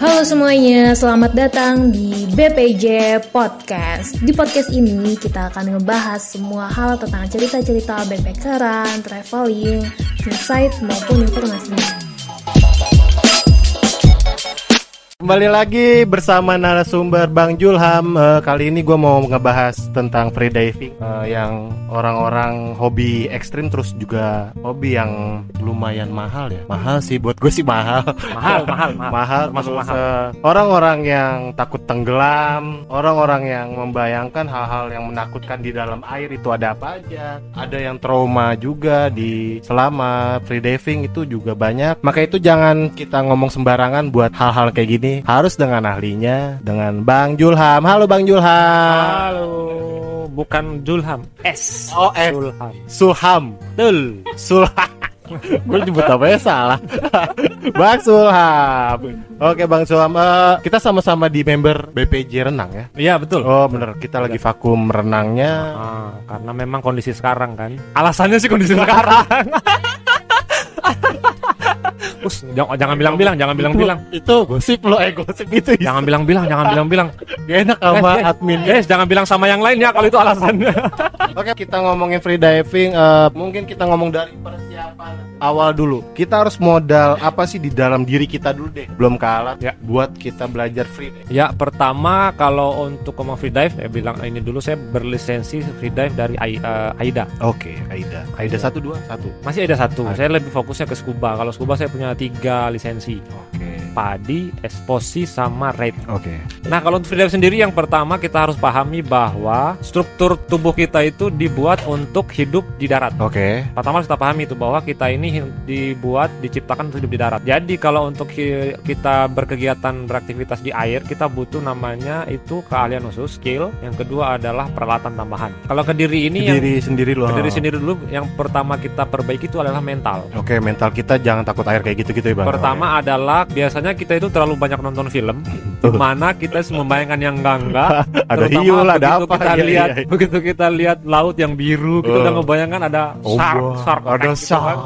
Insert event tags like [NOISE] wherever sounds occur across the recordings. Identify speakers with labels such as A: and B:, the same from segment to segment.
A: Halo semuanya, selamat datang di BPJ Podcast. Di podcast ini kita akan ngebahas semua hal tentang cerita-cerita backpackeran, traveling, insight maupun informasinya.
B: Kembali lagi bersama narasumber Bang Julham. Uh, kali ini gue mau ngebahas tentang freediving uh, yang orang-orang hobi ekstrim terus juga hobi yang lumayan mahal ya. Mahal sih buat gue sih mahal.
C: Mahal, mahal, mahal.
B: mahal.
C: Mahal.
B: uh, orang-orang yang takut tenggelam, orang-orang yang membayangkan hal-hal yang menakutkan di dalam air itu ada apa aja. Ada yang trauma juga di selama freediving itu juga banyak. Maka itu jangan kita ngomong sembarangan buat hal-hal kayak gini harus dengan ahlinya dengan Bang Julham. Halo Bang Julham.
C: Halo, bukan Julham, S.
B: Oh, S.
C: Julham.
B: Sulham.
C: Betul.
B: Sulham. [LAUGHS] Gue nyebut apa ya salah. [LAUGHS] bang Sulham. Oke Bang Sulham, Eh, kita sama-sama di member BPJ Renang ya.
C: Iya, betul.
B: Oh bener, kita lagi vakum renangnya.
C: Ah, karena memang kondisi sekarang kan. Alasannya sih kondisi sekarang. [LAUGHS] Us, jangan, jangan bilang-bilang, jangan bilang-bilang.
B: Itu gosip lo, eh gosip itu.
C: Jangan bilang-bilang, jangan [LAUGHS] bilang-bilang.
B: Gak enak sama
C: Guys,
B: admin.
C: Guys, jangan bilang sama yang lain ya kalau itu alasannya.
B: Oke, kita ngomongin freediving. eh, mungkin kita ngomong dari persiapan awal dulu. Kita harus modal apa sih di dalam diri kita dulu deh. Belum ke alat
C: Ya.
B: buat kita belajar freediving.
C: ya, pertama kalau untuk ngomong freedive, saya bilang ini dulu saya berlisensi freedive dari AI, eh, AIDA.
B: Oke, Aida. Aida satu dua satu.
C: Masih ada satu. Saya lebih fokusnya ke scuba. Kalau scuba saya punya tiga lisensi.
B: Oke.
C: Padi, Esposi, sama Raid.
B: Oke.
C: Nah kalau untuk freedive sendiri yang pertama kita harus pahami bahwa struktur tubuh kita itu dibuat untuk hidup di darat.
B: Oke.
C: Pertama harus kita pahami itu bahwa kita ini dibuat diciptakan untuk hidup di darat. Jadi kalau untuk kita berkegiatan beraktivitas di air kita butuh namanya itu keahlian khusus skill. Yang kedua adalah peralatan tambahan. Kalau ke diri ini yang
B: Diri sendiri loh.
C: ke diri sendiri dulu yang pertama kita perbaiki itu adalah mental.
B: Oke, mental kita jangan takut air kayak gitu-gitu ya, Bang.
C: Pertama adalah biasanya kita itu terlalu banyak nonton film, mana kita membayangkan yang enggak-enggak. [LAUGHS]
B: ada hiu lah, ada apa?
C: Kita
B: Iya,
C: lihat,
B: iya, iya.
C: begitu kita lihat laut yang biru, kita
B: Oh.
C: udah ngebayangkan ada
B: Oh,
C: shark, shark
B: ada
C: gitu kan.
B: shark.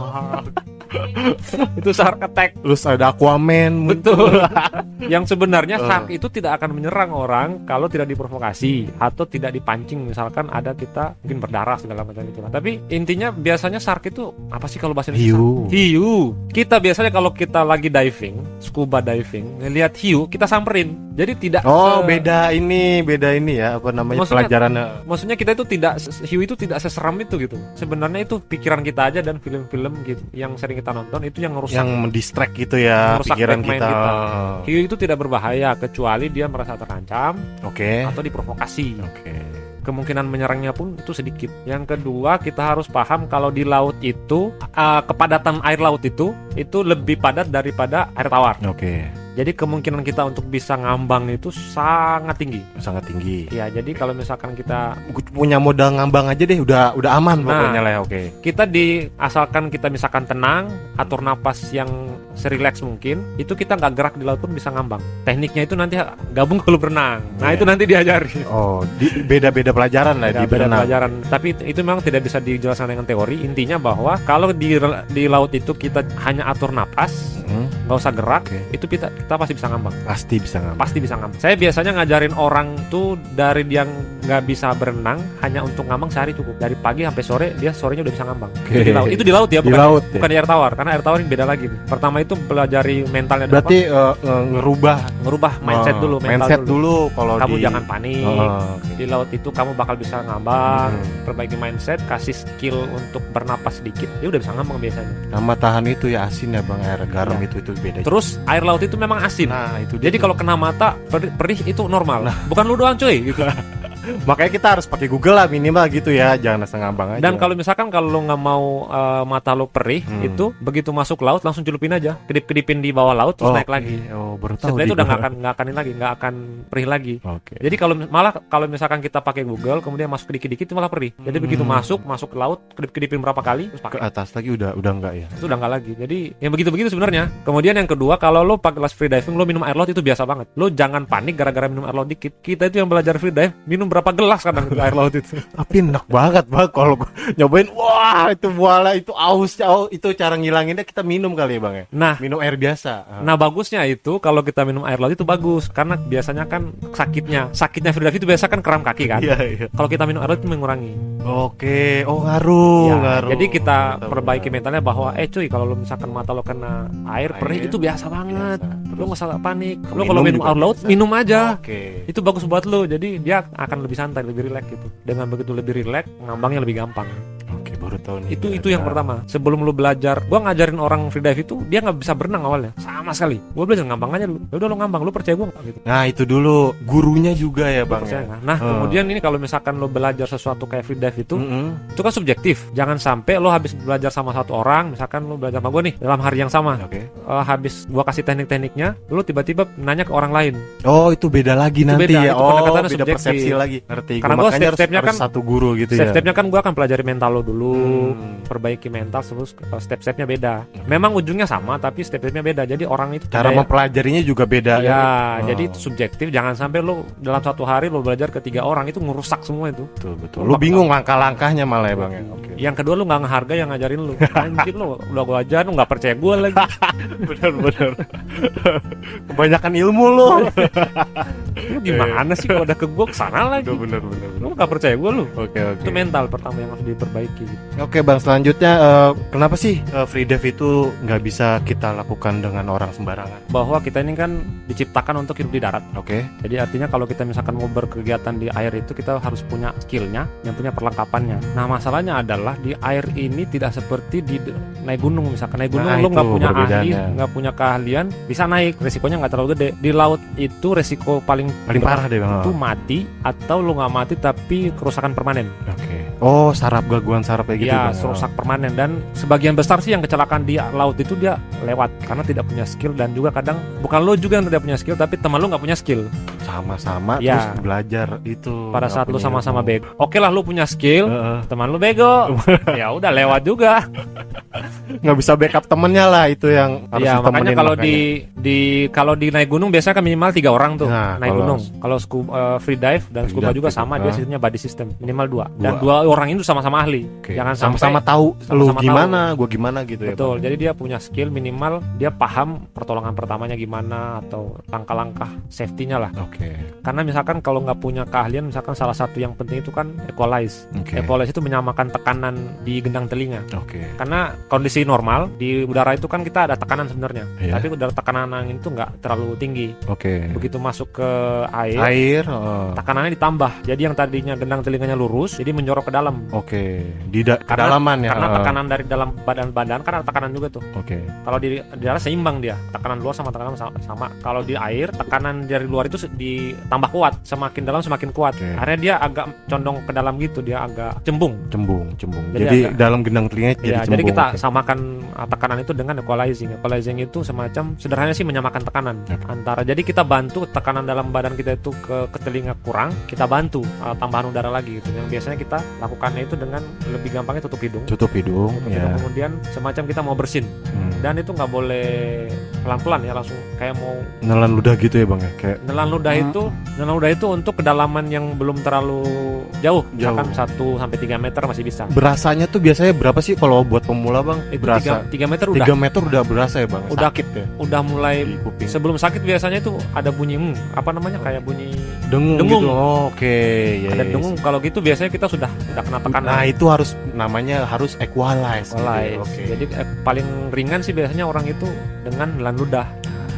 B: [LAUGHS] [LAUGHS]
C: itu shark attack.
B: Terus ada Aquaman.
C: Betul. [LAUGHS] yang sebenarnya
B: Oh.
C: shark itu tidak akan menyerang orang kalau tidak diprovokasi atau tidak dipancing. Misalkan ada kita mungkin berdarah segala macam itu. Tapi intinya biasanya shark itu apa sih kalau bahasa Indonesia?
B: Hiu.
C: Hiu. Kita biasanya kalau kita lagi diving, scuba diving, ngelihat hiu, kita samperin. Jadi tidak
B: Oh,
C: se-
B: beda ini, beda ini ya, apa namanya
C: Maksudnya-
B: pelajarannya.
C: Maksudnya kita itu tidak hiu itu tidak seseram itu gitu. Sebenarnya itu pikiran kita aja dan film-film gitu yang sering kita nonton itu yang merusak
B: Yang mendistract gitu ya
C: Merusak
B: pikiran kita.
C: kita. Hiu itu tidak berbahaya kecuali dia merasa terancam
B: Oke.
C: atau diprovokasi.
B: Oke.
C: Kemungkinan menyerangnya pun itu sedikit. Yang kedua, kita harus paham kalau di laut itu uh, kepadatan air laut itu itu lebih padat daripada air tawar.
B: Oke.
C: Jadi kemungkinan kita untuk bisa ngambang itu sangat tinggi.
B: Sangat tinggi.
C: Ya, jadi kalau misalkan kita
B: punya modal ngambang aja deh, udah udah aman
C: Nah.
B: pokoknya lah. Oke.
C: kita di asalkan kita misalkan tenang, atur napas yang serileks mungkin, itu kita nggak gerak di laut pun bisa ngambang. Tekniknya itu nanti gabung ke klub renang. Nah,
B: Iya.
C: itu nanti diajari.
B: Oh, di- beda-beda pelajaran lah di
C: Beda- beda
B: berenang.
C: pelajaran. Tapi itu, itu memang tidak bisa dijelaskan dengan teori. Intinya bahwa kalau di di laut itu kita hanya atur napas,
B: Hmm,
C: nggak usah gerak,
B: Oke.
C: itu kita kita pasti bisa ngambang.
B: Pasti bisa ngambang.
C: Pasti bisa ngambang. Saya biasanya ngajarin orang tuh dari dia nggak bisa berenang hanya untuk ngambang sehari cukup. Dari pagi sampai sore dia sorenya udah bisa ngambang. Itu di laut. Itu di laut ya,
B: Di
C: bukan
B: laut ya.
C: bukan di air tawar. Karena air tawar ini beda lagi. nih. Pertama itu pelajari mentalnya
B: Berarti eh, eh, ngerubah
C: ngerubah mindset
B: eh,
C: dulu, mental
B: mindset
C: dulu.
B: dulu kalau
C: Kamu
B: di
C: jangan panik.
B: Oh, oke.
C: Di laut itu kamu bakal bisa ngambang,
B: Hmm.
C: perbaiki mindset, kasih skill untuk bernapas sedikit, dia udah bisa ngambang biasanya.
B: Sama tahan itu ya asin ya Bang air garam
C: Iya.
B: itu itu beda.
C: Terus air laut itu memang asin.
B: nah, itu dia
C: Jadi kalau kena mata perih, perih itu normal. Bukan lu doang cuy gitu. [LAUGHS]
B: makanya kita harus pakai Google lah minimal gitu ya, jangan asal ngambang aja.
C: Dan kalau misalkan kalau lu nggak mau eh, mata lu perih,
B: Hmm.
C: itu begitu masuk laut langsung celupin aja, kedip-kedipin di bawah laut terus
B: oh,
C: naik lagi.
B: iya. Oh, baru tahu.
C: Setelah itu udah nggak
B: Google.
C: akan nggak akan ini lagi, nggak akan perih lagi.
B: Oke.
C: Jadi kalau malah kalau misalkan kita pakai Google kemudian masuk dikit-dikit itu malah perih. Jadi begitu
B: Hmm.
C: masuk masuk ke laut kedip-kedipin berapa kali terus
B: Ke
C: pakai
B: atas lagi udah udah enggak ya.
C: itu udah nggak lagi. Jadi yang begitu-begitu sebenarnya. Kemudian yang kedua kalau lo pakai kelas free diving lo minum air laut itu biasa banget. Lo jangan panik gara-gara minum air laut dikit. Kita itu yang belajar free dive minum berapa gelas kadang air laut itu. [LAUGHS]
B: Tapi enak banget bang kalau nyobain wah itu muala itu aus au- itu cara ngilanginnya kita minum kali ya bang ya.
C: Nah,
B: Minum air biasa. Ah.
C: Nah bagusnya itu kalau kita minum air laut itu bagus karena biasanya kan sakitnya sakitnya freedive itu biasa kan kram kaki kan.
B: Iya iya.
C: Kalau kita minum air laut itu mengurangi.
B: Oke, oh ngaruh,
C: Ya,
B: ngaruh.
C: jadi kita
B: Betul,
C: perbaiki
B: betul.
C: mentalnya bahwa eh cuy kalau lu misalkan mata lo kena air perih
B: Air,
C: itu biasa banget.
B: biasa.
C: Lu nggak usah panik. Lu
B: Minum
C: kalau minum air laut
B: biasa.
C: minum aja.
B: Oke.
C: Itu bagus buat lu. Jadi dia akan lebih santai, lebih rileks gitu. Dengan begitu lebih rileks, ngambangnya lebih gampang.
B: Baru tahu nih.
C: itu itu yang pertama sebelum lu belajar gua ngajarin orang freedive itu dia nggak bisa berenang awalnya sama sekali gua belajar ngambang aja lu Ya udah lu ngambang lu percaya gua gitu
B: Nah, itu dulu gurunya juga ya, Bang.
C: percaya
B: Ya?
C: nah
B: Hmm.
C: kemudian ini kalau misalkan lu belajar sesuatu kayak freedive itu
B: Mm-mm.
C: itu kan subjektif jangan sampai lu habis belajar sama satu orang misalkan lu belajar sama gua nih dalam hari yang sama
B: Oke.
C: Eh, habis gua kasih teknik-tekniknya lu tiba-tiba nanya ke orang lain
B: Oh, itu beda lagi
C: Itu
B: nanti
C: beda,
B: ya.
C: itu
B: oh, beda
C: subjektif.
B: persepsi lagi. Ngerti.
C: Karena
B: Gua
C: step-stepnya kan-
B: satu guru gitu ya.
C: step-stepnya kan gua akan pelajari mental lo dulu
B: Hmm.
C: perbaiki mental terus eh, step-stepnya beda memang ujungnya sama tapi step-stepnya beda jadi orang itu
B: Cara
C: kayak-
B: mempelajarinya juga beda
C: Ya,
B: Oh.
C: jadi itu subjektif. Jangan sampai lo dalam satu hari lo belajar ke tiga orang itu ngerusak semua itu.
B: Betul, betul. Lu bingung langkah-langkahnya malah ya, Bang ya. Oke.
C: Yang kedua lo nggak ngehargai yang ngajarin lo. Anjir lo udah gue ajarin lo nggak percaya gue lagi. [LAUGHS]
B: benar benar. Kebanyakan ilmu lu.
C: Lo gimana sih kalau udah ke gue ke sana lagi?
B: benar benar.
C: Lo nggak percaya gue lo.
B: Oke, oke.
C: Itu mental pertama yang harus diperbaiki. Gitu.
B: Oke bang, selanjutnya eh, kenapa sih eh, free dive itu nggak bisa kita lakukan dengan orang sembarangan?
C: Bahwa kita ini kan diciptakan untuk hidup di darat.
B: Oke,
C: Jadi artinya kalau kita misalkan mau berkegiatan di air itu kita harus punya skillnya, yang punya perlengkapannya. Nah masalahnya adalah di air ini tidak seperti di naik gunung misalkan naik gunung
B: Nah,
C: lo nggak punya ahli, nggak punya keahlian, bisa naik, resikonya nggak terlalu gede. Di laut itu resiko paling
B: paling parah deh bang.
C: itu mati atau lo nggak mati tapi kerusakan permanen.
B: Oke. Oh, saraf gangguan saraf kayak gitu
C: ya,
B: bang.
C: rusak permanen dan sebagian besar sih yang kecelakaan di laut itu dia lewat karena tidak punya skill dan juga kadang bukan lo juga yang tidak punya skill tapi teman lo nggak punya skill.
B: Sama-sama
C: Ya.
B: terus belajar itu.
C: pada saat lu sama-sama bego. Oke lah lu punya skill,
B: Heeh.
C: teman lu bego. [LAUGHS] ya udah lewat juga.
B: nggak bisa backup temennya lah itu yang harus
C: ya makanya kalau
B: makanya.
C: di di kalau di naik gunung biasanya kan minimal tiga orang tuh
B: Nah,
C: naik
B: kalau-
C: gunung. Kalau scu- eh, free dive dan scuba
B: dive
C: juga sama dia
B: Ah.
C: sistemnya body system minimal dua. Dan
B: Dua.
C: dua orang itu sama-sama ahli.
B: Oke.
C: Jangan
B: sama-sama tahu lu
C: sama-sama
B: gimana, gua gimana gitu ya.
C: Betul.
B: Bang.
C: Jadi dia punya skill minimal dia paham pertolongan pertamanya gimana atau langkah-langkah safety-nya lah.
B: Oke.
C: Karena misalkan kalau nggak punya keahlian misalkan salah satu yang penting itu kan equalize.
B: Oke.
C: Equalize itu menyamakan tekanan di gendang telinga.
B: Oke.
C: karena kondisi normal di udara itu kan kita ada tekanan sebenarnya
B: Iya.
C: tapi udara tekanan angin itu nggak terlalu tinggi
B: Oke.
C: begitu masuk ke air
B: Air. oh.
C: tekanannya ditambah jadi yang tadinya gendang telinganya lurus jadi menjorok ke dalam
B: Oke. Di da-
C: Karena-
B: kedalaman ya.
C: karena
B: oh.
C: tekanan dari dalam badan-badan kan ada tekanan juga tuh
B: Oke.
C: kalau di, di darat seimbang dia tekanan luar sama tekanan sama, sama. kalau di air tekanan dari luar itu se- ditambah kuat semakin dalam semakin kuat
B: Oke.
C: akhirnya dia agak condong ke dalam gitu dia agak cembung
B: Cembung, cembung.
C: Jadi
B: Jadi,
C: agak-
B: dalam gendang telinga jadi
C: Ya,
B: cembung.
C: jadi kita
B: Oke.
C: samakan uh, tekanan itu dengan equalizing. Equalizing itu semacam sederhananya sih menyamakan tekanan
B: Oke.
C: antara. Jadi kita bantu tekanan dalam badan kita itu ke, ke telinga kurang, kita bantu uh, tambahan udara lagi gitu. Yang biasanya kita lakukannya itu dengan lebih gampangnya tutup hidung.
B: tutup hidung
C: Tutup
B: ya.
C: hidung, kemudian semacam kita mau bersin
B: Hmm.
C: dan itu nggak boleh pelan-pelan ya langsung kayak mau
B: Nelan ludah gitu ya bang ya? Kayak
C: nelan ludah itu nelan ludah itu untuk kedalaman yang belum terlalu jauh, misalkan 1 sampai 3 meter masih bisa.
B: berasanya tuh biasanya berapa sih kalau buat pemula bang
C: Itu
B: berasa
C: 3, meter udah
B: 3 meter udah berasa ya bang
C: Udah.
B: sakit ya
C: udah mulai
B: di kuping
C: sebelum sakit biasanya itu ada bunyi hmm, apa namanya kayak bunyi
B: dengung,
C: dengung.
B: gitu Oh, oke ya,
C: ada
B: ya, ya.
C: dengung kalau gitu biasanya kita sudah sudah kena tekanan
B: nah itu harus namanya harus equalize, gitu ya.
C: Equalize.
B: oke
C: jadi eh, paling ringan sih biasanya orang itu dengan nelan ludah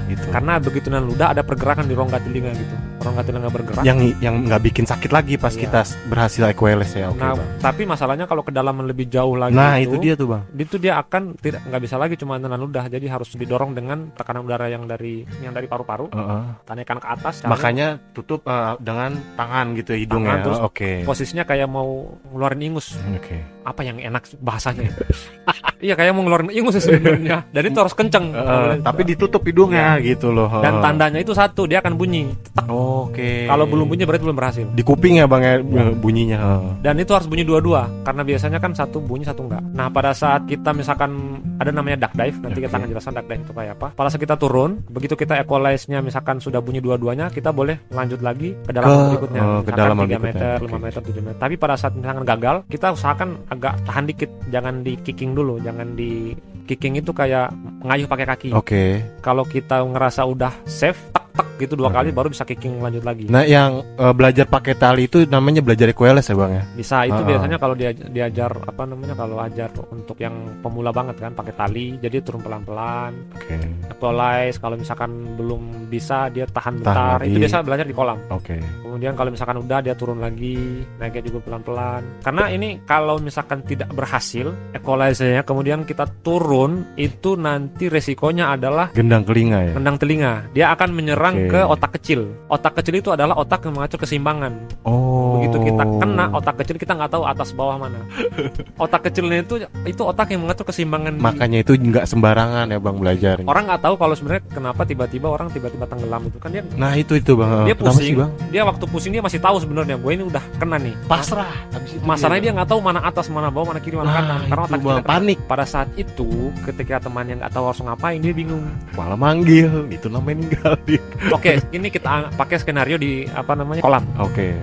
B: gitu.
C: Karena begitu nelan ludah ada pergerakan di rongga telinga gitu. Rongga telinga bergerak.
B: Yang yang nggak bikin sakit lagi pas
C: Iya.
B: kita berhasil equalize ya oke
C: nah
B: bang.
C: tapi masalahnya kalau kedalaman lebih jauh lagi
B: nah itu dia tuh bang.
C: itu dia akan tidak nggak bisa lagi cuma nelan ludah. Jadi harus didorong dengan tekanan udara yang dari yang dari paru-paru.
B: Heeh.
C: tanyakan ke atas caranya
B: makanya tutup eh, dengan tangan gitu ya hidungnya
C: Tangan, terus
B: Oh, oke.
C: posisinya kayak mau ngeluarin ingus.
B: Oke
C: apa yang enak bahasanya [LAUGHS] iya kayak mau ngeluarin ingus sih sebenarnya. Dan itu harus kenceng.
B: Eh, tapi ditutup hidungnya gitu loh
C: dan tandanya itu satu dia akan bunyi.
B: Oke.
C: Kalau belum bunyi berarti belum berhasil.
B: Di kuping ya bang ya bunyinya Heeh.
C: dan itu harus bunyi dua-dua karena biasanya kan satu bunyi satu enggak nah pada saat kita misalkan ada namanya duck dive nanti kita
B: Oke.
C: akan jelaskan duck dive itu kayak apa pada saat kita turun begitu kita equalize-nya misalkan sudah bunyi dua-duanya kita boleh lanjut lagi ke dalam
B: Ke-
C: berikutnya
B: oh, ke dalam
C: 3
B: berikutnya.
C: meter 5
B: Oke.
C: meter 7 meter tapi pada saat misalkan gagal kita usahakan agak tahan dikit jangan di kicking dulu jangan di kicking itu kayak ngayuh pakai kaki
B: Oke.
C: kalau kita ngerasa udah safe tak gitu dua
B: Oke.
C: kali baru bisa kicking lanjut lagi
B: Nah, yang eh, belajar pakai tali itu namanya belajar equalize ya, Bang ya?
C: bisa itu
B: Ah.
C: biasanya kalau dia diajar apa namanya kalau ajar untuk yang pemula banget kan pakai tali jadi turun pelan-pelan
B: Oke.
C: equalize kalau misalkan belum bisa dia tahan bentar itu biasa belajar di kolam
B: Oke.
C: kemudian kalau misalkan udah dia turun lagi naiknya juga pelan-pelan karena ini kalau misalkan tidak berhasil equalize-nya kemudian kita turun itu nanti resikonya adalah
B: Gendang telinga ya.
C: rendang telinga dia akan menyerang
B: Oke.
C: ke otak kecil otak kecil itu adalah otak yang mengatur keseimbangan
B: Oh.
C: begitu kita kena otak kecil kita nggak tahu atas bawah mana [LAUGHS] otak kecilnya itu itu otak yang mengatur keseimbangan di-
B: Makanya itu nggak sembarangan ya, Bang belajar.
C: orang nggak tahu kalau sebenarnya kenapa tiba-tiba orang tiba-tiba tenggelam itu kan dia
B: Nah, itu itu, Bang.
C: dia pusing
B: sih, Bang?
C: dia waktu pusing dia masih tahu sebenarnya gue ini udah kena nih
B: Pasrah. Habis itu
C: masalahnya dia nggak tahu mana atas mana bawah mana kiri mana
B: Nah,
C: kanan karena otak
B: Bang. Panik.
C: pada saat itu ketika temannya nggak tahu harus ngapain dia bingung
B: malah manggil. Itu namanya ninggalin.
C: Oke ini kita pakai skenario di apa namanya kolam
B: Oke.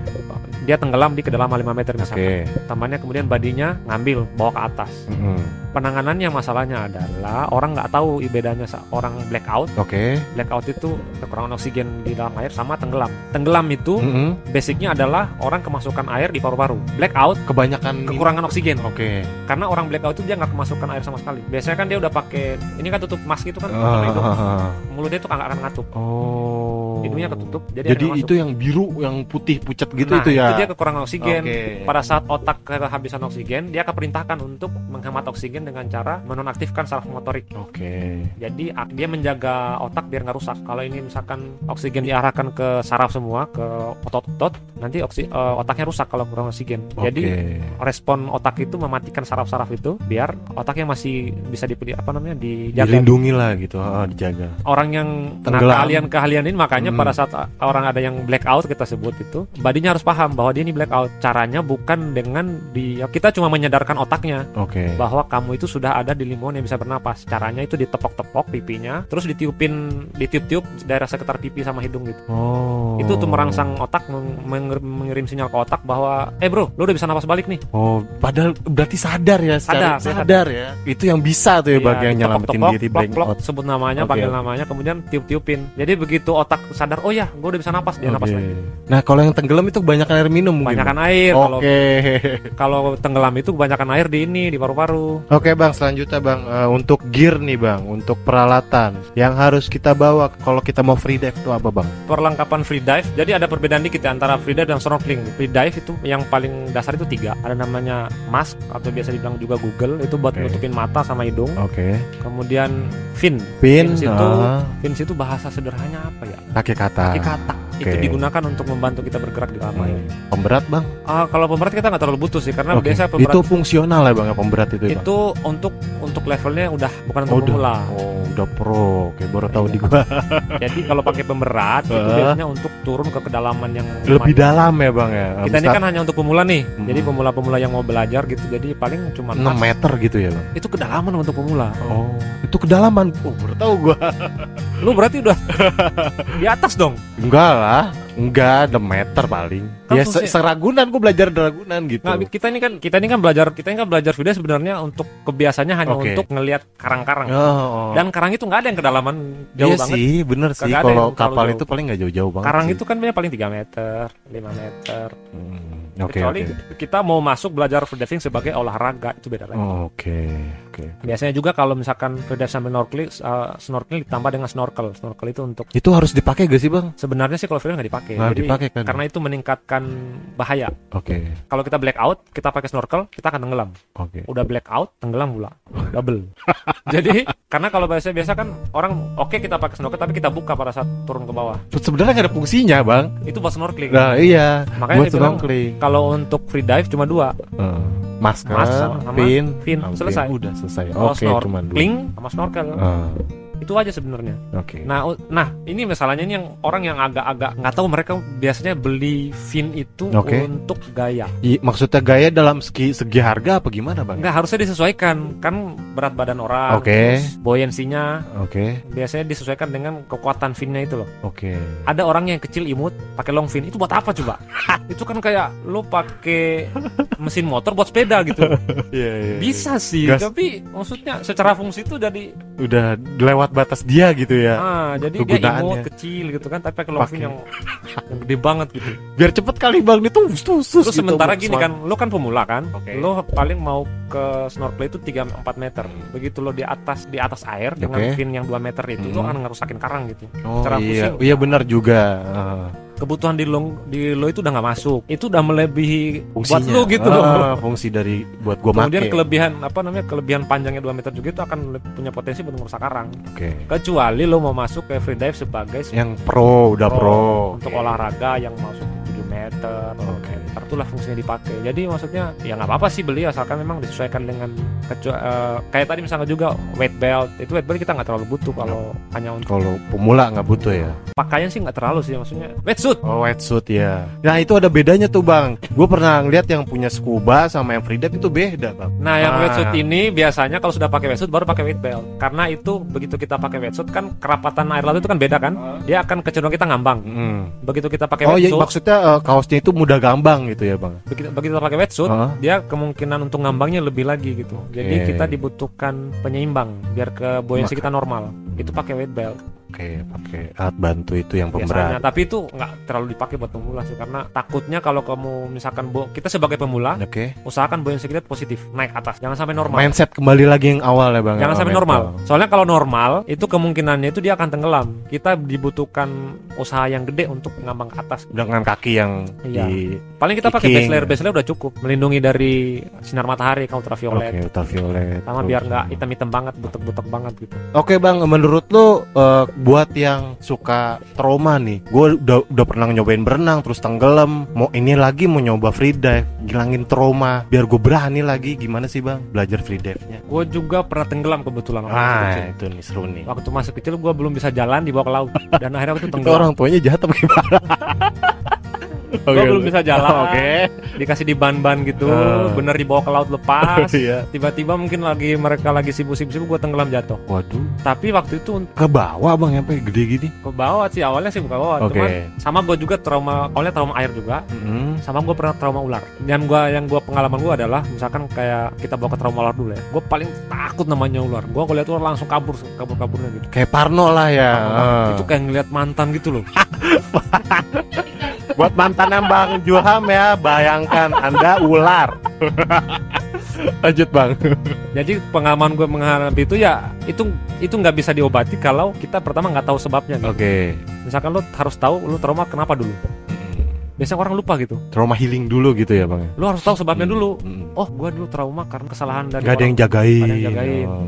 C: dia tenggelam di kedalaman 5 meter misalkan
B: Oke.
C: temannya kemudian badinya ngambil bawa ke atas
B: Mm-mm.
C: Penanganannya masalahnya adalah orang nggak tahu bedanya orang blackout
B: Oke.
C: blackout itu kekurangan oksigen di dalam air sama tenggelam tenggelam itu
B: Mm-mm.
C: basicnya adalah orang kemasukan air di paru-paru blackout
B: Kebanyakan
C: kekurangan oksigen
B: Oke.
C: karena orang blackout itu dia nggak kemasukan air sama sekali biasanya kan dia udah pakai ini kan tutup mask itu kan sama hidung.
B: Ah.
C: mulutnya itu nggak akan ngatup
B: Oh.
C: hidungnya ketutup jadi,
B: Jadi
C: nggak
B: itu yang biru, yang putih pucat gitu
C: nah,
B: itu ya.
C: dia kekurangan oksigen
B: Oke.
C: pada saat otak kehabisan oksigen dia akan perintahkan untuk menghemat oksigen dengan cara menonaktifkan saraf motorik
B: Oke.
C: Jadi ak- dia menjaga otak biar nggak rusak. Kalau ini misalkan oksigen diarahkan ke saraf semua, ke otot-otot, nanti oksi, eh, otaknya rusak kalau kurang oksigen. Jadi
B: Oke.
C: respon otak itu mematikan saraf-saraf itu biar otaknya masih bisa di apa namanya dijaga.
B: dilindungi lah gitu, ah, dijaga.
C: Orang yang
B: Tenggelam.
C: keahlian-keahlian ini makanya
B: Hmm.
C: pada saat orang ada yang blackout kita sebut itu, badinya harus paham bahwa dia ini blackout. Caranya bukan dengan di kita cuma menyadarkan otaknya
B: Oke.
C: bahwa kamu itu sudah ada di limon yang bisa bernapas. Caranya itu ditepok-tepok pipinya, terus ditiupin, ditiup-tiup daerah sekitar pipi sama hidung gitu.
B: Oh.
C: Itu tuh merangsang otak, meng- mengirim sinyal ke otak bahwa, eh bro, lu udah bisa napas balik nih.
B: Oh, padahal berarti sadar ya, secara-
C: Sadar,
B: sadar, ya. Itu yang bisa tuh ya
C: Iya,
B: bagi yang nyelamatin diri
C: plok-plok,
B: blackout.
C: sebut namanya,
B: Oke,
C: panggil namanya, kemudian tiup-tiupin. Jadi begitu otak sadar, oh ya, gue udah bisa napas, dia napas
B: Oke.
C: lagi.
B: Nah, kalau yang tenggelam itu kebanyakan air minum mungkin.
C: Kebanyakan air, kalau
B: Oke. [LAUGHS]
C: kalau tenggelam itu kebanyakan air di ini, di paru-paru.
B: Oke bang, selanjutnya bang Eh, untuk gear nih bang, untuk peralatan yang harus kita bawa kalau kita mau free dive itu apa bang?
C: perlengkapan free dive. Jadi ada perbedaan dikit ya antara free dive dan snorkeling. Free dive itu yang paling dasar itu tiga. Ada namanya mask atau biasa dibilang juga Google itu buat
B: Oke.
C: nutupin mata sama hidung.
B: Oke.
C: Kemudian fin.
B: Pin,
C: Fins itu
B: ah,
C: fins itu bahasa sederhananya apa ya?
B: kaki kata.
C: Kaki kata. Itu
B: Oke.
C: digunakan untuk membantu kita bergerak di dalam air.
B: Hmm. Pemberat bang?
C: Ah, kalau pemberat kita nggak terlalu butuh sih karena
B: Oke.
C: biasa pemberat
B: Itu fungsional ya bang ya pemberat itu ya bang?
C: itu untuk untuk levelnya udah bukan
B: Oh,
C: untuk
B: udah.
C: pemula.
B: Oh, udah pro. Oke, baru tahu
C: Iya.
B: di gua. [LAUGHS]
C: Jadi kalau pakai pemberat itu biasanya untuk turun ke kedalaman yang
B: Lebih dalam ya bang ya.
C: Kita ini kan hanya untuk pemula nih.
B: Hmm.
C: Jadi pemula-pemula yang mau belajar gitu. Jadi paling cuma
B: 6 meter gitu ya bang?
C: Itu kedalaman untuk pemula.
B: Oh, itu kedalaman. Oh, baru tahu gua. [LAUGHS]
C: Lu berarti udah [LAUGHS] di atas dong.
B: Enggak lah. Enggak, 6 meter paling.
C: Kan
B: ya, se- seragunan gua belajar ragunan gitu.
C: Nggak, kita ini kan kita ini kan belajar kita ini kan belajar video sebenarnya untuk kebiasaannya hanya
B: Oke.
C: untuk ngelihat karang-karang.
B: Oh,
C: Dan karang itu nggak ada yang kedalaman jauh
B: iya
C: banget.
B: sih, bener sih.
C: Kagak ada
B: Kalau kapal
C: jauh.
B: itu paling nggak jauh-jauh banget.
C: Karang
B: sih.
C: itu kan paling 3 meter, 5 meter.
B: Hmm, Oke,
C: Kecuali
B: oke.
C: kita mau masuk belajar freediving sebagai olahraga itu beda lagi.
B: Oh, Oke, oke.
C: Biasanya juga kalau misalkan freedive sambil snorkeling, uh, snorkeling ditambah dengan snorkel. Snorkel itu untuk
B: Itu harus dipakai gak sih bang?
C: sebenarnya sih kalau freediving nggak dipakai.
B: Nggak
C: Jadi,
B: dipakai kan?
C: Karena itu meningkatkan bahaya.
B: Oke,
C: Kalau kita blackout, kita pakai snorkel, kita akan tenggelam.
B: oke.
C: Udah blackout, tenggelam pula. [LAUGHS] Double. Jadi, karena kalau biasa biasa kan orang oke kita pakai snorkel tapi kita buka pada saat turun ke bawah.
B: Sebenarnya nggak ada fungsinya bang.
C: Itu buat snorkeling.
B: Nah iya.
C: Makanya
B: buat
C: bilang,
B: snorkeling.
C: Kalau untuk free dive cuma dua,
B: Eh, masker,
C: Masker sama
B: pin,
C: fin.
B: Ah,
C: Selesai.
B: Udah selesai. Oke, cuma dua.
C: snorkeling sama snorkel.
B: Eh,
C: Itu aja sebenarnya.
B: Oke.
C: Nah, u- nah ini masalahnya ini yang orang yang agak-agak nggak tahu mereka biasanya beli fin itu
B: Oke.
C: untuk gaya.
B: I- maksudnya gaya dalam segi segi harga apa gimana bang?
C: Nggak harusnya disesuaikan kan berat badan orang,
B: Oke.
C: terus buoyancy-nya
B: Oke.
C: biasanya disesuaikan dengan kekuatan finnya itu loh.
B: Oke.
C: Ada orang yang kecil imut pakai long fin itu buat apa coba? [LAUGHS] itu kan kayak lo pakai mesin motor buat sepeda gitu. [LAUGHS]
B: Iya iya.
C: Bisa sih,
B: Gas.
C: tapi maksudnya secara fungsi itu jadi
B: Udah lewat batas dia gitu ya.
C: ah jadi dia imut kecil gitu kan, tapi Pakai. yang yang gede banget gitu.
B: Biar cepet kali bang itu tus tus.
C: Terus
B: gitu,
C: sementara gini kan, lo kan pemula kan,
B: Oke.
C: lo paling mau ke snorkel itu 3-4 meter. Begitu lo di atas di atas air dengan
B: Oke.
C: fin yang 2 meter itu, lo
B: Hmm.
C: akan ngerusakin karang gitu.
B: Oh
C: secara
B: iya,
C: fungsi-
B: iya benar juga. Ah,
C: Kebutuhan di lo di lo itu udah nggak masuk, itu udah melebihi buat
B: fungsinya.
C: lo gitu.
B: Ah, fungsi dari buat gua
C: Kemudian
B: make.
C: kelebihan apa namanya kelebihan panjangnya 2 meter juga itu akan punya potensi buat ngerusak karang.
B: Oke.
C: Kecuali lo mau masuk ke free dive sebagai
B: Yang pro udah pro.
C: untuk
B: Oke.
C: olahraga yang masuk 7 meter,
B: Oke.
C: meter itulah fungsinya dipakai. Jadi maksudnya ya nggak apa-apa sih beli asalkan memang disesuaikan dengan kecua- eh, kayak tadi misalnya juga weight belt itu weight belt kita nggak terlalu butuh kalau hanya untuk
B: Kalau pemula nggak butuh ya.
C: pakaian sih nggak terlalu sih maksudnya wetsuit.
B: Oh wetsuit ya. Nah itu ada bedanya tuh bang. Gue pernah ngeliat yang punya scuba sama yang free dive itu beda bang.
C: Nah, yang
B: Ah.
C: wetsuit ini biasanya kalau sudah pakai wetsuit baru pakai weight belt. Karena itu begitu kita pakai wetsuit kan kerapatan air laut itu kan beda kan? Dia akan kecenderungan kita ngambang.
B: Mm.
C: Begitu kita pakai
B: Oh iya
C: wetsuit,
B: maksudnya eh, kaosnya itu mudah gambang gitu ya bang.
C: begitu, begitu pakai wetsuit,
B: Ah.
C: dia kemungkinan untuk ngambangnya lebih lagi gitu. Jadi
B: Oke.
C: kita dibutuhkan penyeimbang biar ke buoyancy kita normal. Itu pakai weight belt
B: Oke pakai alat bantu itu yang
C: biasanya.
B: pemberat.
C: Tapi itu nggak terlalu dipakai buat pemula sih karena takutnya kalau kamu misalkan bo kita sebagai pemula
B: Oke.
C: usahakan buoyancy kita positif naik atas, jangan sampai normal.
B: Mindset kembali lagi yang awal ya bang.
C: Jangan
B: Oh,
C: sampai
B: mental.
C: normal. Soalnya kalau normal itu kemungkinannya itu dia akan tenggelam. Kita dibutuhkan usaha yang gede untuk ngambang ke atas.
B: Dengan kaki yang
C: Iya.
B: di
C: Paling kita pakai base layer, base layer udah cukup melindungi dari sinar matahari ultraviolet.
B: Oke ultraviolet.
C: Sama biar nggak hitam-hitam banget, butek-butek banget gitu.
B: Oke bang, menurut lo eh, buat yang suka trauma nih, gue udah udah pernah nyobain berenang terus tenggelam, mau ini lagi mau nyoba free dive, ngilangin trauma, biar gue berani lagi, gimana sih bang belajar free dive-nya?
C: Gue juga pernah tenggelam kebetulan
B: Ah
C: kecil.
B: itu nih seru nih.
C: Waktu masih kecil gue belum bisa jalan dibawa ke laut dan akhirnya waktu [LAUGHS] Itu tenggelam.
B: orang tuanya jahat apa gimana? [LAUGHS] [LAUGHS]
C: Gue belum bisa jalan.
B: Oke.
C: Dikasih di ban-ban gitu,
B: Ah.
C: bener dibawa ke laut lepas. [LAUGHS]
B: Iya.
C: Tiba-tiba mungkin lagi mereka lagi sibuk-sibuk gue tenggelam jatuh.
B: Waduh,
C: Tapi waktu itu
B: ke bawah bang sampai gede gini.
C: ke bawah sih awalnya sih ke bawah
B: Oke.
C: cuman sama gue juga trauma awalnya trauma air juga
B: Mm.
C: sama gue pernah trauma ular dan gua yang gua pengalaman gue adalah misalkan kayak kita bawa ke trauma ular dulu ya gue paling takut namanya ular gue kalau lihat ular langsung kabur kabur kaburnya gitu
B: Kayak Parno lah ya. Ah.
C: itu kayak ngeliat mantan gitu loh [LAUGHS]
B: Buat mantannya Bang Julham ya, bayangkan Anda ular. Lanjut Bang.
C: jadi pengalaman gue menghadapi itu ya itu itu nggak bisa diobati kalau kita pertama nggak tahu sebabnya gitu.
B: Oke.
C: misalkan lo harus tahu lo trauma kenapa dulu biasanya orang lupa gitu
B: Trauma healing dulu gitu ya Bang.
C: lo harus tahu sebabnya dulu
B: Mm.
C: oh gue dulu trauma karena kesalahan dari
B: Gak ada yang jagain.
C: Ada yang jagain.
B: Oh.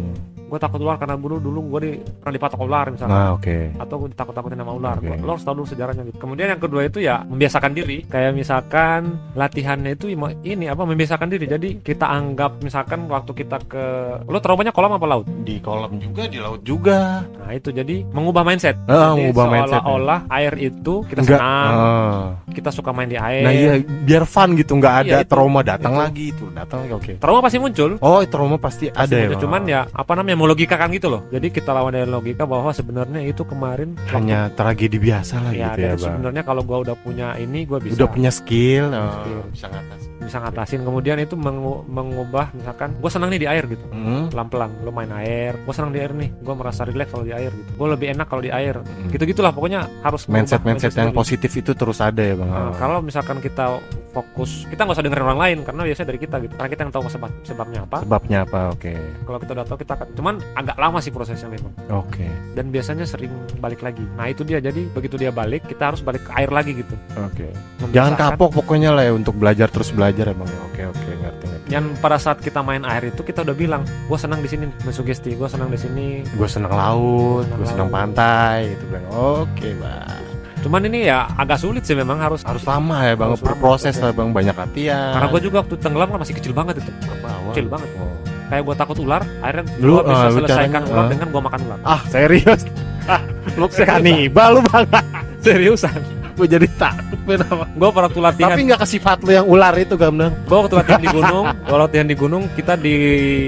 C: Gue takut ular karena dulu dulu gue di, pernah dipatok ular misalkan
B: Nah, oke.
C: atau gue ditakut-takutin sama ular
B: Oke.
C: lo harus tahu dulu sejarahnya gitu kemudian yang kedua itu ya membiasakan diri kayak misalkan latihannya itu ini apa membiasakan diri jadi kita anggap misalkan waktu kita ke lo traumanya kolam apa laut
B: Di kolam juga, di laut juga.
C: nah itu jadi mengubah mindset
B: Ah,
C: jadi
B: mengubah mindset.
C: seolah-olah air itu kita
B: Enggak.
C: senang
B: ah.
C: kita suka main di air
B: Nah iya, biar fun gitu, nggak ada
C: Iya, itu.
B: trauma datang
C: Itu.
B: lagi itu, datang lagi oke.
C: trauma pasti muncul
B: Oh, trauma pasti
C: Pasti
B: ada ya.
C: muncul.
B: Bang?
C: cuman ya apa namanya mau logikakan gitu loh jadi kita lawan dengan logika bahwa sebenarnya itu kemarin waktu
B: hanya tragedi biasa lah
C: ya,
B: gitu ya, Bang.
C: sebenarnya kalau gua udah punya ini gua bisa
B: Udah punya skill,
C: Punya
B: oh,
C: skill.
B: bisa ngatasin.
C: bisa ngatasin kemudian itu mengu- mengubah misalkan gue senang nih di air gitu
B: Hmm.
C: pelan-pelan lo main air gue senang di air nih gue merasa relax kalau di air gitu gue lebih enak kalau di air
B: Hmm.
C: gitu gitulah pokoknya harus
B: Mindset
C: mengubah
B: mindset yang positif itu terus ada ya bang.
C: Nah, kalau misalkan kita fokus kita nggak usah dengerin orang lain karena biasanya dari kita gitu karena kita yang tahu sebab sebabnya apa
B: Sebabnya apa? Oke,
C: kalau kita udah tahu kita akan cuman agak lama sih prosesnya memang
B: oke,
C: dan biasanya sering balik lagi nah itu dia jadi begitu dia balik kita harus balik ke air lagi gitu
B: oke. Jangan
C: Membiasakan.
B: kapok pokoknya lah ya untuk belajar terus belajar emang. ya. Oke oke ngerti ngerti.
C: dan pada saat kita main air itu kita udah bilang gue senang di sini mensugesti gue senang di sini
B: Gue seneng laut, gue seneng
C: laut.
B: pantai gitu bang. Oke bang.
C: Cuman ini ya agak sulit sih memang harus
B: Harus lama ya bang, berproses
C: prosesnya.
B: lah bang, banyak latihan.
C: Karena gue juga waktu tenggelam kan masih kecil banget itu,
B: bawah.
C: kecil banget.
B: Oh.
C: kayak gue takut ular akhirnya gue bisa
B: ah, lu
C: selesaikan ular
B: ah.
C: dengan gue makan ular
B: Ah, serius? Ah, [LAUGHS] lu kanibal lu bang. [LAUGHS]
C: seriusan
B: Gue jadi takut?
C: Gue pada waktu latihan
B: Tapi nggak ke sifat lu yang ular itu Gamnang.
C: gue waktu latihan di gunung gue latihan di gunung kita di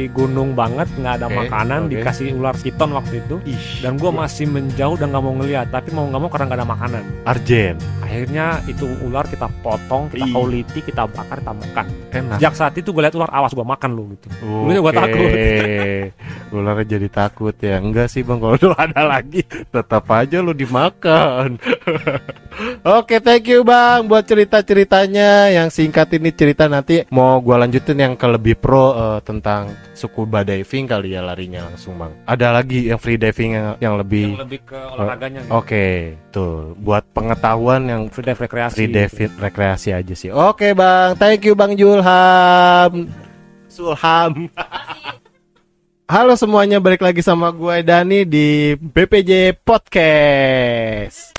C: gunung banget nggak ada
B: Oke,
C: makanan
B: oke.
C: dikasih ular piton waktu itu
B: Ih,
C: dan gue masih menjauh dan nggak mau ngeliat tapi mau nggak mau karena nggak ada makanan
B: Arjen.
C: akhirnya itu ular kita potong kita
B: Ih.
C: kauliti kita bakar kita makan
B: Enak.
C: sejak saat itu gue lihat ular awas gue makan lu gitu Dulunya gua
B: Oke.
C: takut. [LAUGHS]
B: Ularnya jadi takut ya. Enggak sih bang, kalau [LAUGHS] lu ada lagi tetap aja lu dimakan. [LAUGHS] Oke, thank you bang buat cerita-ceritanya. Yang singkat ini cerita nanti mau gua lanjutin yang ke lebih pro eh, tentang scuba diving kali ya larinya langsung bang. Ada lagi yang free diving yang, yang
C: yang
B: lebih.
C: lebih ke olahraganya gitu.
B: Oke, tuh buat pengetahuan yang
C: free dive rekreasi
B: free diving rekreasi aja sih. Oke bang, thank you bang Julham. Sulham. [LAUGHS] Halo semuanya, balik lagi sama gue Dani di BPJ Podcast.